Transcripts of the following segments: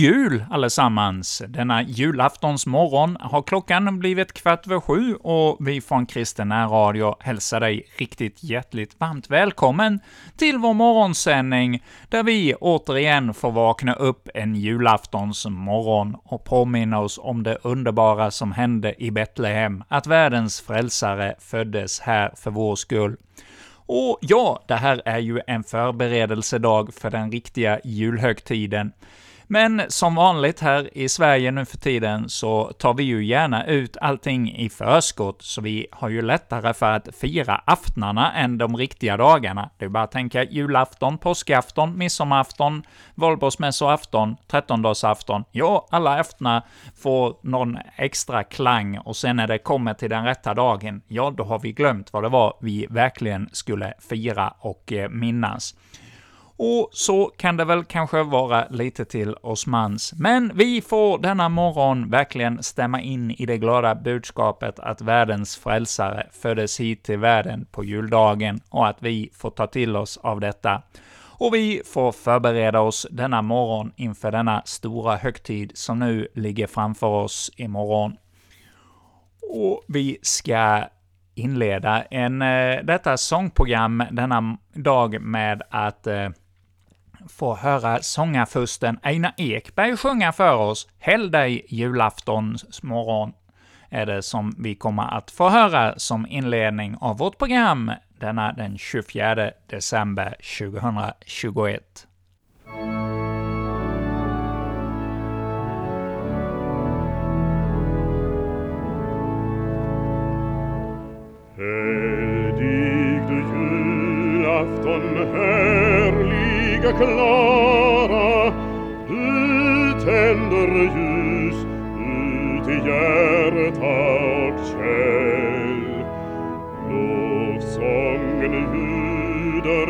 Jul allesammans! Denna julaftonsmorgon har klockan blivit kvart över sju och vi från Kristen Radio hälsar dig riktigt hjärtligt varmt välkommen till vår morgonsändning, där vi återigen får vakna upp en julaftonsmorgon och påminna oss om det underbara som hände i Betlehem, att världens frälsare föddes här för vår skull. Och ja, det här är ju en förberedelsedag för den riktiga julhögtiden. Men som vanligt här i Sverige nu för tiden så tar vi ju gärna ut allting i förskott, så vi har ju lättare för att fira aftnarna än de riktiga dagarna. Det är bara att tänka julafton, påskafton, midsommarafton, valborgsmässoafton, trettondagsafton. Ja, alla aftnar får någon extra klang och sen när det kommer till den rätta dagen, ja, då har vi glömt vad det var vi verkligen skulle fira och eh, minnas. Och så kan det väl kanske vara lite till oss mans. Men vi får denna morgon verkligen stämma in i det glada budskapet att världens frälsare föddes hit till världen på juldagen och att vi får ta till oss av detta. Och vi får förbereda oss denna morgon inför denna stora högtid som nu ligger framför oss imorgon. Och vi ska inleda en, eh, detta sångprogram denna dag med att eh, få höra sångarfusten Einar Ekberg sjunga för oss ”Häll dig julaftons morgon” är det som vi kommer att få höra som inledning av vårt program denna den 24 december 2021.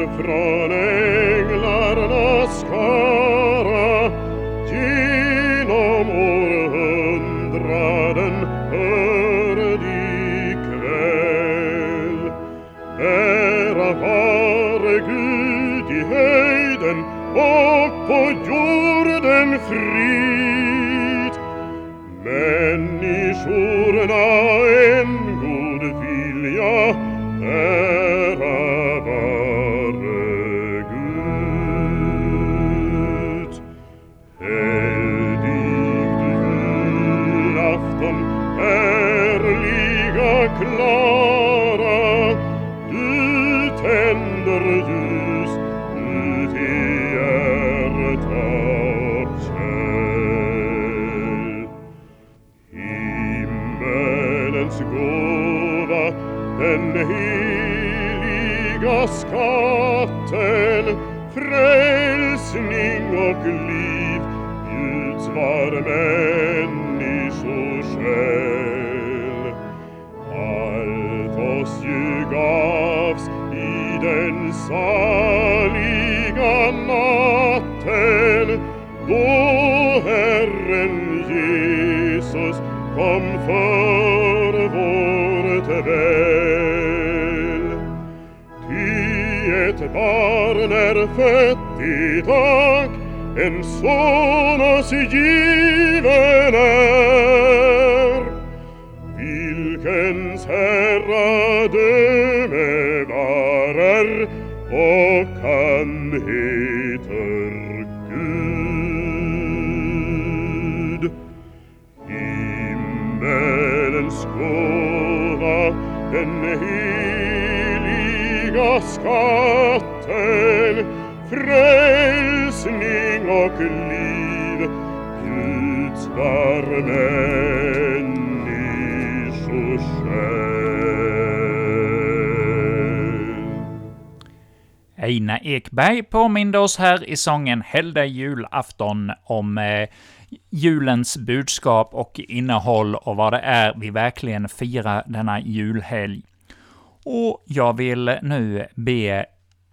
från änglarnas skara genom århundraden hör likväl. Ära vare Gud i höjden och på jorden frid. Människorna en god vilja heliga skatten Frälsning och liv bjuds var är fött idag, en son oss given är. Vilkens herradöme varar och han heter Gud. Himmelens gåva, den heliga skatten, frälsning och liv bjuds var människors själ. Einar Ekberg påminde oss här i sången Helgdag julafton” om eh, julens budskap och innehåll och vad det är vi verkligen firar denna julhelg. Och jag vill nu be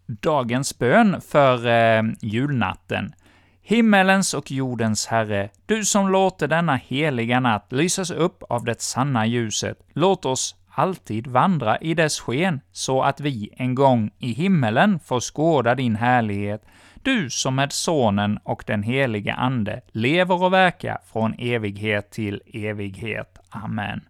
dagens bön för eh, julnatten. Himmelens och jordens Herre, du som låter denna heliga natt lysas upp av det sanna ljuset, låt oss alltid vandra i dess sken, så att vi en gång i himmelen får skåda din härlighet, du som med Sonen och den helige Ande lever och verkar från evighet till evighet. Amen.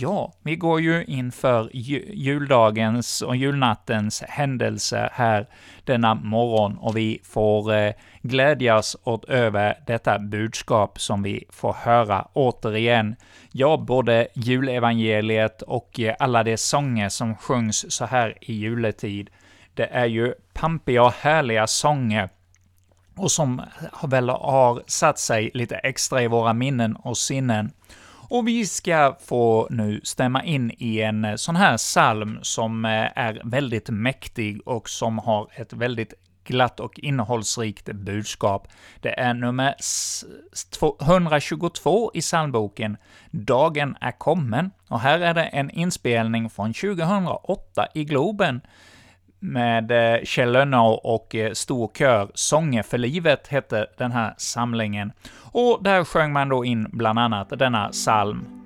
Ja, vi går ju inför juldagens och julnattens händelser här denna morgon och vi får eh, glädjas åt över detta budskap som vi får höra återigen. Ja, både julevangeliet och eh, alla de sånger som sjungs så här i juletid. Det är ju pampiga och härliga sånger och som väl har satt sig lite extra i våra minnen och sinnen. Och vi ska få nu stämma in i en eh, sån här psalm som eh, är väldigt mäktig och som har ett väldigt glatt och innehållsrikt budskap. Det är nummer 122 i psalmboken, Dagen är kommen, och här är det en inspelning från 2008 i Globen, med eh, Kjell Lönnau och eh, stor kör. Sånger för livet hette den här samlingen. Och där sjöng man då in bland annat denna psalm.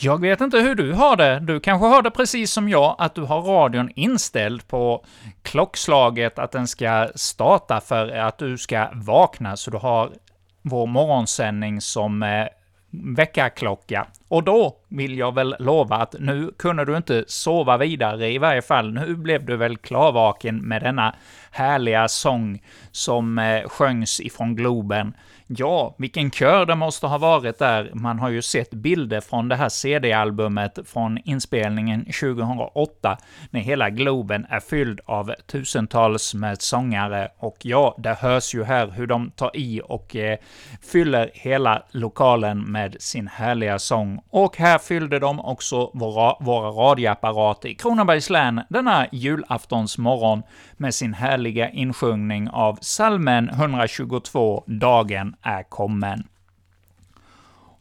Jag vet inte hur du har det. Du kanske har det precis som jag, att du har radion inställd på klockslaget, att den ska starta för att du ska vakna, så du har vår morgonsändning som eh, väckarklocka. Och då vill jag väl lova att nu kunde du inte sova vidare, i varje fall nu blev du väl klarvaken med denna härliga sång som eh, sjöngs ifrån Globen. Ja, vilken kör det måste ha varit där. Man har ju sett bilder från det här CD-albumet från inspelningen 2008, när hela Globen är fylld av tusentals med sångare, och ja, det hörs ju här hur de tar i och eh, fyller hela lokalen med sin härliga sång. Och här fyllde de också våra, våra radioapparater i Kronobergs län denna julaftonsmorgon med sin härliga insjungning av salmen 122, Dagen är kommen.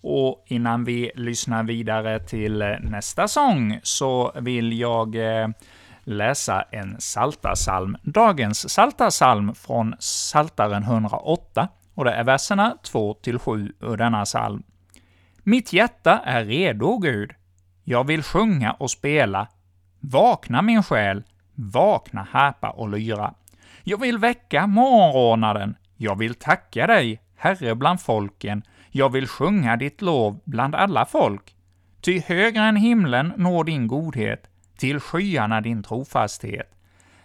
Och innan vi lyssnar vidare till eh, nästa sång så vill jag eh, läsa en saltasalm. Dagens saltasalm från Saltaren 108, och det är verserna 2-7 ur denna salm. Mitt hjärta är redo, Gud. Jag vill sjunga och spela. Vakna min själ, vakna, härpa och lyra. Jag vill väcka morgonrådnaden. Jag vill tacka dig, Herre bland folken. Jag vill sjunga ditt lov bland alla folk. Ty högre än himlen når din godhet, till skyarna din trofasthet.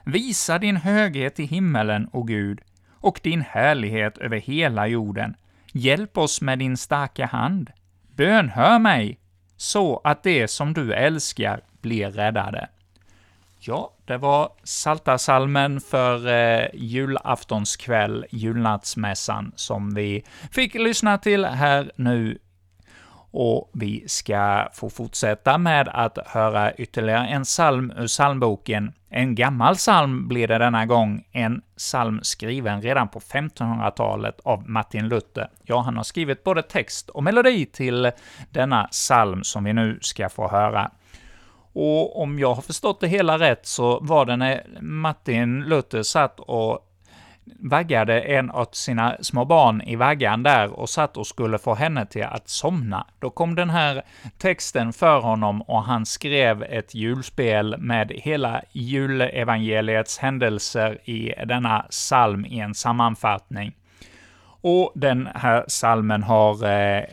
Visa din höghet i himmelen, o Gud, och din härlighet över hela jorden. Hjälp oss med din starka hand. Bönhör mig, så att det som du älskar blir räddade. Ja, det var Saltasalmen för eh, julaftonskväll, julnattsmässan, som vi fick lyssna till här nu. Och vi ska få fortsätta med att höra ytterligare en psalm ur psalmboken. En gammal psalm blir det denna gång, en psalm skriven redan på 1500-talet av Martin Luther. Ja, han har skrivit både text och melodi till denna psalm som vi nu ska få höra. Och om jag har förstått det hela rätt så var det när Martin Luther satt och vaggade en av sina små barn i vaggan där och satt och skulle få henne till att somna. Då kom den här texten för honom och han skrev ett julspel med hela julevangeliets händelser i denna psalm i en sammanfattning. Och den här psalmen har eh,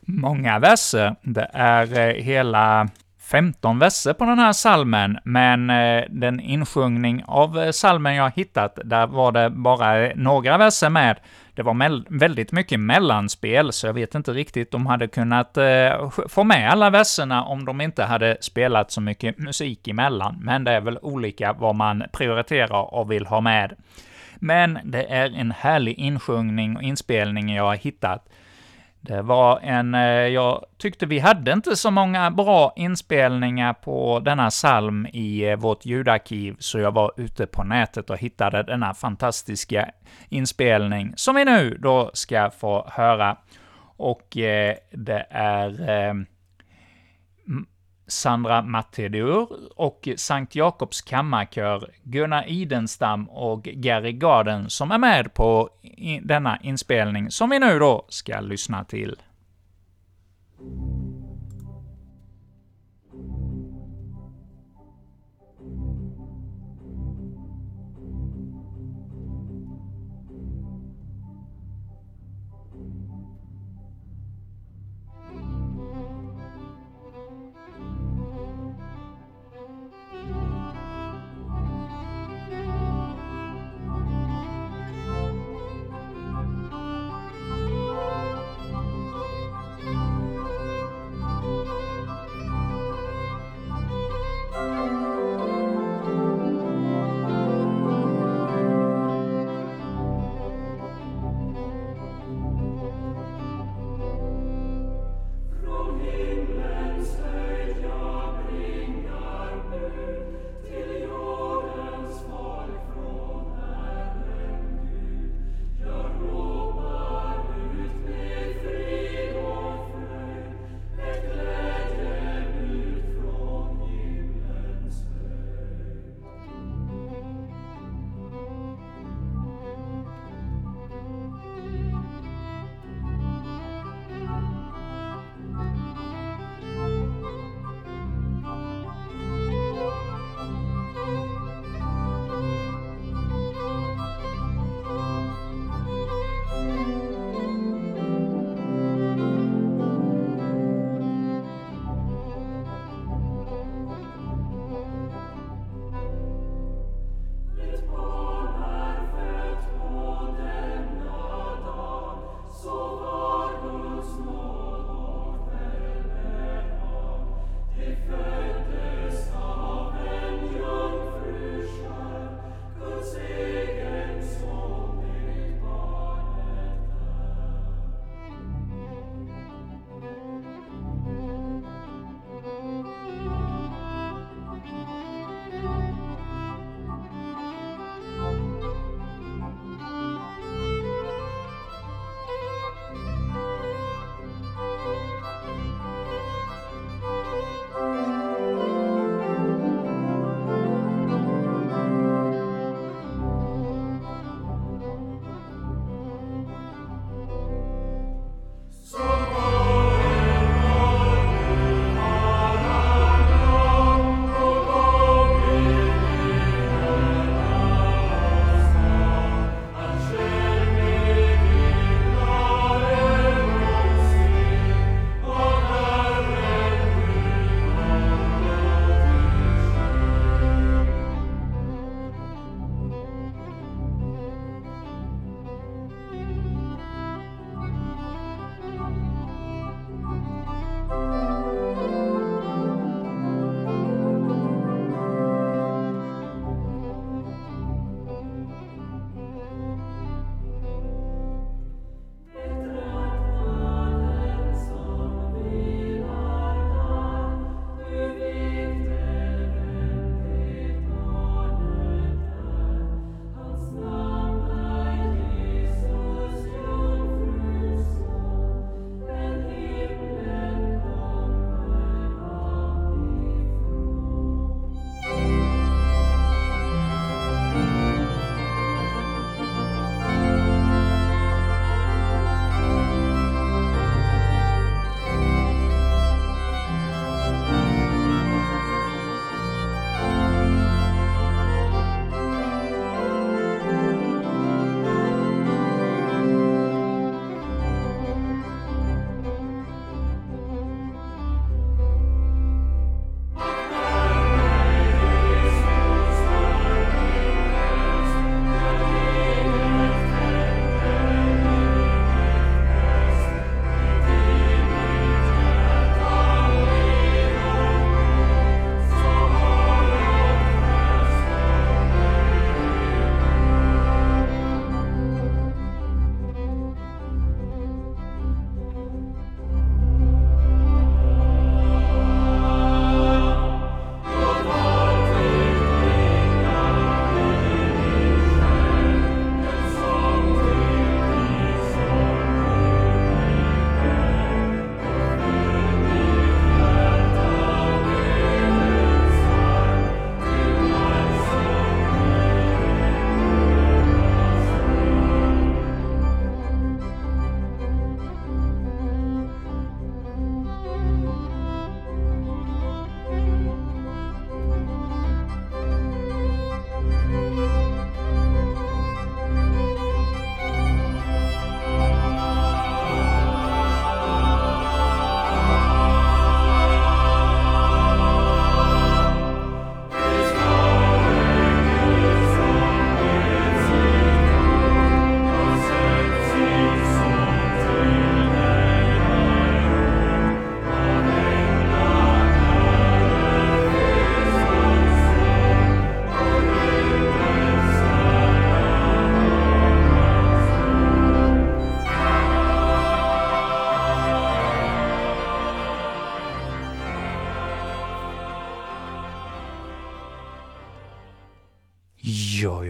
många verser. Det är eh, hela 15 verser på den här salmen, men eh, den insjungning av eh, salmen jag hittat, där var det bara eh, några verser med. Det var väldigt mycket mellanspel, så jag vet inte riktigt om de hade kunnat få med alla verserna om de inte hade spelat så mycket musik emellan, men det är väl olika vad man prioriterar och vill ha med. Men det är en härlig insjungning och inspelning jag har hittat. Det var en, eh, jag tyckte vi hade inte så många bra inspelningar på denna psalm i eh, vårt ljudarkiv, så jag var ute på nätet och hittade denna fantastiska inspelning, som vi nu då ska få höra. Och eh, det är Sandra Mattedur och Sankt Jakobs kammarkör Gunnar Idenstam och Gary Garden som är med på denna inspelning, som vi nu då ska lyssna till.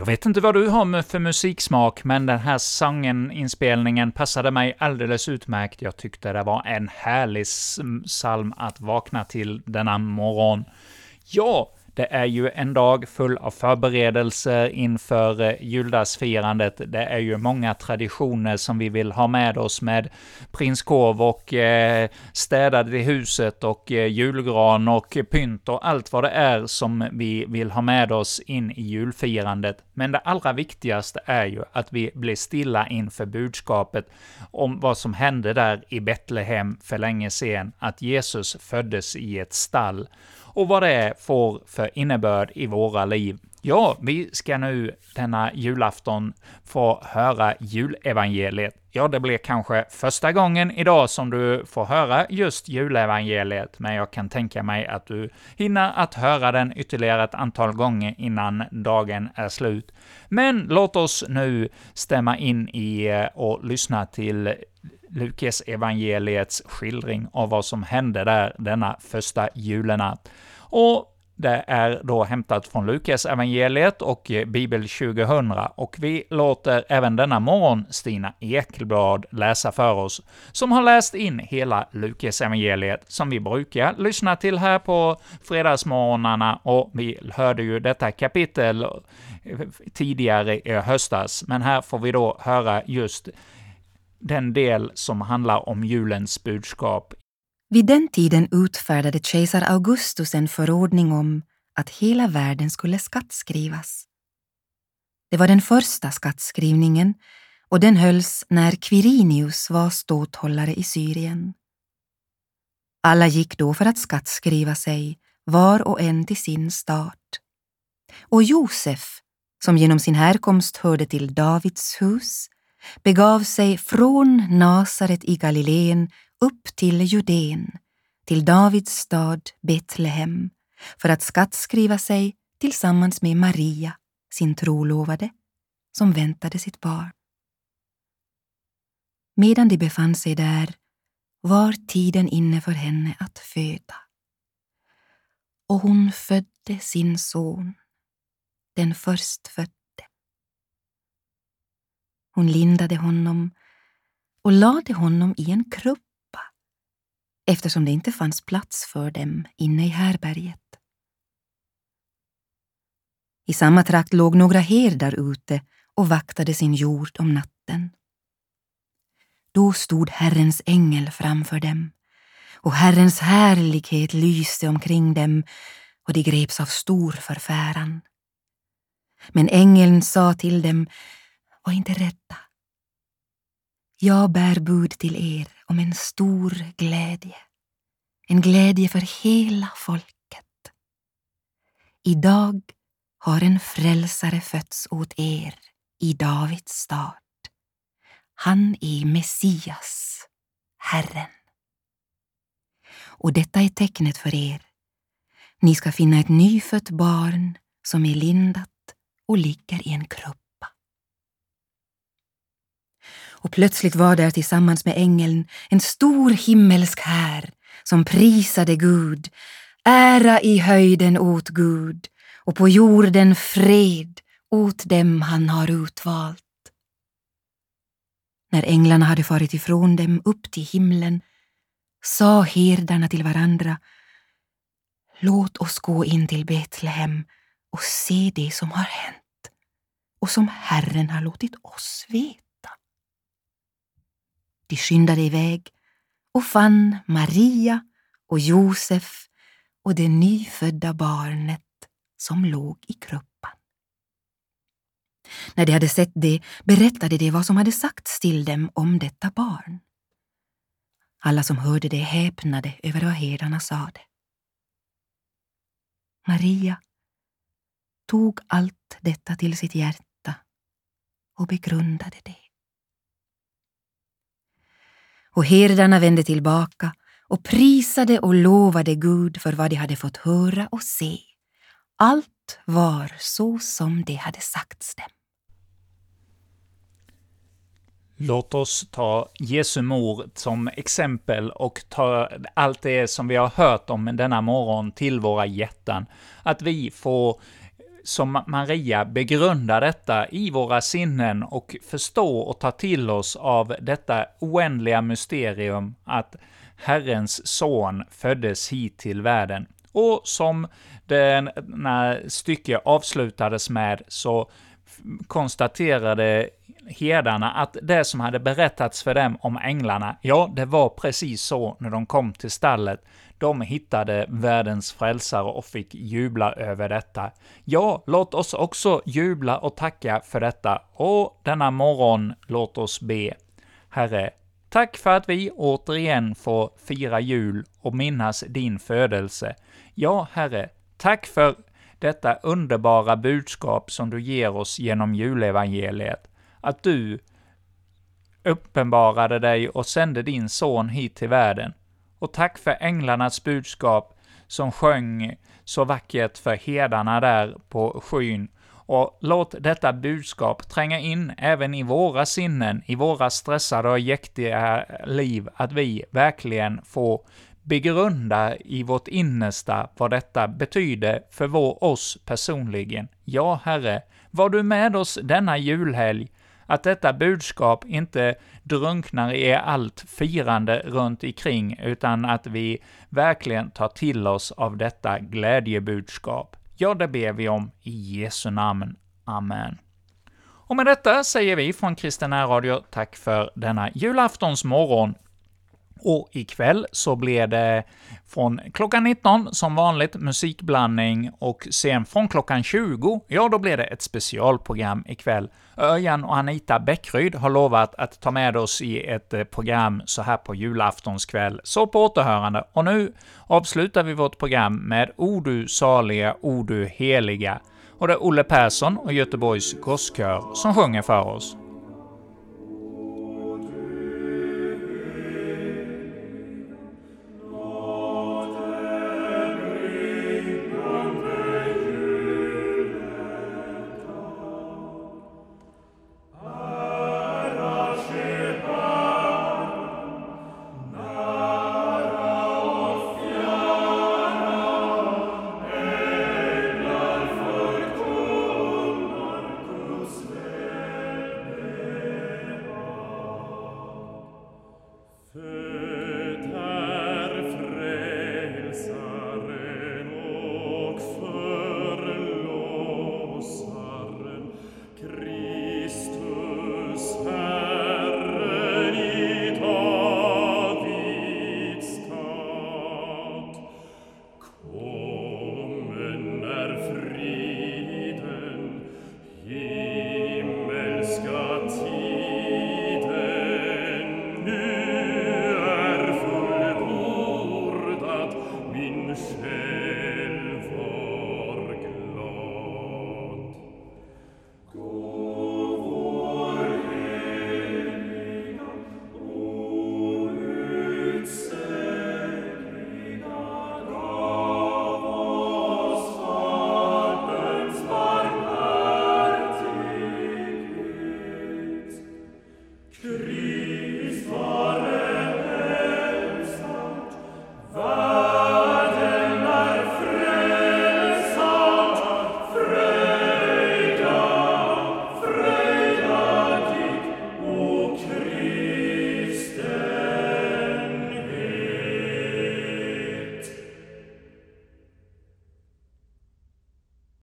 Jag vet inte vad du har för musiksmak, men den här sången, inspelningen, passade mig alldeles utmärkt. Jag tyckte det var en härlig psalm att vakna till denna morgon. Ja, det är ju en dag full av förberedelser inför eh, juldagsfirandet. Det är ju många traditioner som vi vill ha med oss med prinskorv och eh, städade i huset och eh, julgran och pynt och allt vad det är som vi vill ha med oss in i julfirandet. Men det allra viktigaste är ju att vi blir stilla inför budskapet om vad som hände där i Betlehem för länge sedan, att Jesus föddes i ett stall och vad det får för innebörd i våra liv. Ja, vi ska nu denna julafton få höra julevangeliet. Ja, det blir kanske första gången idag som du får höra just julevangeliet, men jag kan tänka mig att du hinner att höra den ytterligare ett antal gånger innan dagen är slut. Men låt oss nu stämma in i eh, och lyssna till Lukas evangeliets skildring av vad som hände där denna första julenatt. Och det är då hämtat från Lukas evangeliet och Bibel 2000, och vi låter även denna morgon Stina Ekelblad läsa för oss, som har läst in hela Lukas evangeliet som vi brukar lyssna till här på fredagsmorgnarna, och vi hörde ju detta kapitel tidigare i höstas, men här får vi då höra just den del som handlar om julens budskap. Vid den tiden utfärdade kejsar Augustus en förordning om att hela världen skulle skattskrivas. Det var den första skattskrivningen och den hölls när Quirinius var ståthållare i Syrien. Alla gick då för att skattskriva sig, var och en till sin stat. Och Josef, som genom sin härkomst hörde till Davids hus, begav sig från Nasaret i Galileen upp till Judeen, till Davids stad Betlehem, för att skattskriva sig tillsammans med Maria, sin trolovade, som väntade sitt barn. Medan de befann sig där var tiden inne för henne att föda. Och hon födde sin son, den förstfödde. Hon lindade honom och lade honom i en krubba eftersom det inte fanns plats för dem inne i härberget. I samma trakt låg några herdar ute och vaktade sin jord om natten. Då stod Herrens ängel framför dem och Herrens härlighet lyste omkring dem och de greps av stor förfäran. Men ängeln sa till dem, var inte rädda. Jag bär bud till er om en stor glädje, en glädje för hela folket. Idag har en frälsare fötts åt er i Davids stad. Han är Messias, Herren. Och detta är tecknet för er. Ni ska finna ett nyfött barn som är lindat och ligger i en krubb. Och plötsligt var där tillsammans med ängeln en stor himmelsk här som prisade Gud, ära i höjden åt Gud och på jorden fred åt dem han har utvalt. När änglarna hade farit ifrån dem upp till himlen sa herdarna till varandra Låt oss gå in till Betlehem och se det som har hänt och som Herren har låtit oss veta. De skyndade iväg och fann Maria och Josef och det nyfödda barnet som låg i kruppan. När de hade sett det berättade de vad som hade sagts till dem om detta barn. Alla som hörde det häpnade över vad herdarna sade. Maria tog allt detta till sitt hjärta och begrundade det. Och herdarna vände tillbaka och prisade och lovade Gud för vad de hade fått höra och se. Allt var så som det hade sagts dem. Låt oss ta Jesu mor som exempel och ta allt det som vi har hört om denna morgon till våra hjärtan. Att vi får som Maria begrunda detta i våra sinnen och förstå och ta till oss av detta oändliga mysterium att Herrens son föddes hit till världen. Och som denna stycke avslutades med så konstaterade herdarna att det som hade berättats för dem om änglarna, ja, det var precis så när de kom till stallet. De hittade världens frälsare och fick jubla över detta. Ja, låt oss också jubla och tacka för detta, och denna morgon låt oss be. Herre, tack för att vi återigen får fira jul och minnas din födelse. Ja, Herre, tack för detta underbara budskap som du ger oss genom julevangeliet, att du uppenbarade dig och sände din son hit till världen. Och tack för änglarnas budskap som sjöng så vackert för herdarna där på skyn. Och låt detta budskap tränga in även i våra sinnen, i våra stressade och jäktiga liv, att vi verkligen får begrunda i vårt innersta vad detta betyder för vår, oss personligen. Ja, Herre, var du med oss denna julhelg, att detta budskap inte drunknar i allt firande runt omkring, utan att vi verkligen tar till oss av detta glädjebudskap. Ja, det ber vi om i Jesu namn. Amen. Och med detta säger vi från Kristina Radio tack för denna julaftonsmorgon. Och ikväll så blir det från klockan 19 som vanligt musikblandning och sen från klockan 20, ja då blir det ett specialprogram ikväll. Örjan och Anita Bäckryd har lovat att ta med oss i ett eh, program så här på julaftonskväll, så på återhörande. Och nu avslutar vi vårt program med O du saliga, O du heliga, och det är Olle Persson och Göteborgs Gosskör som sjunger för oss.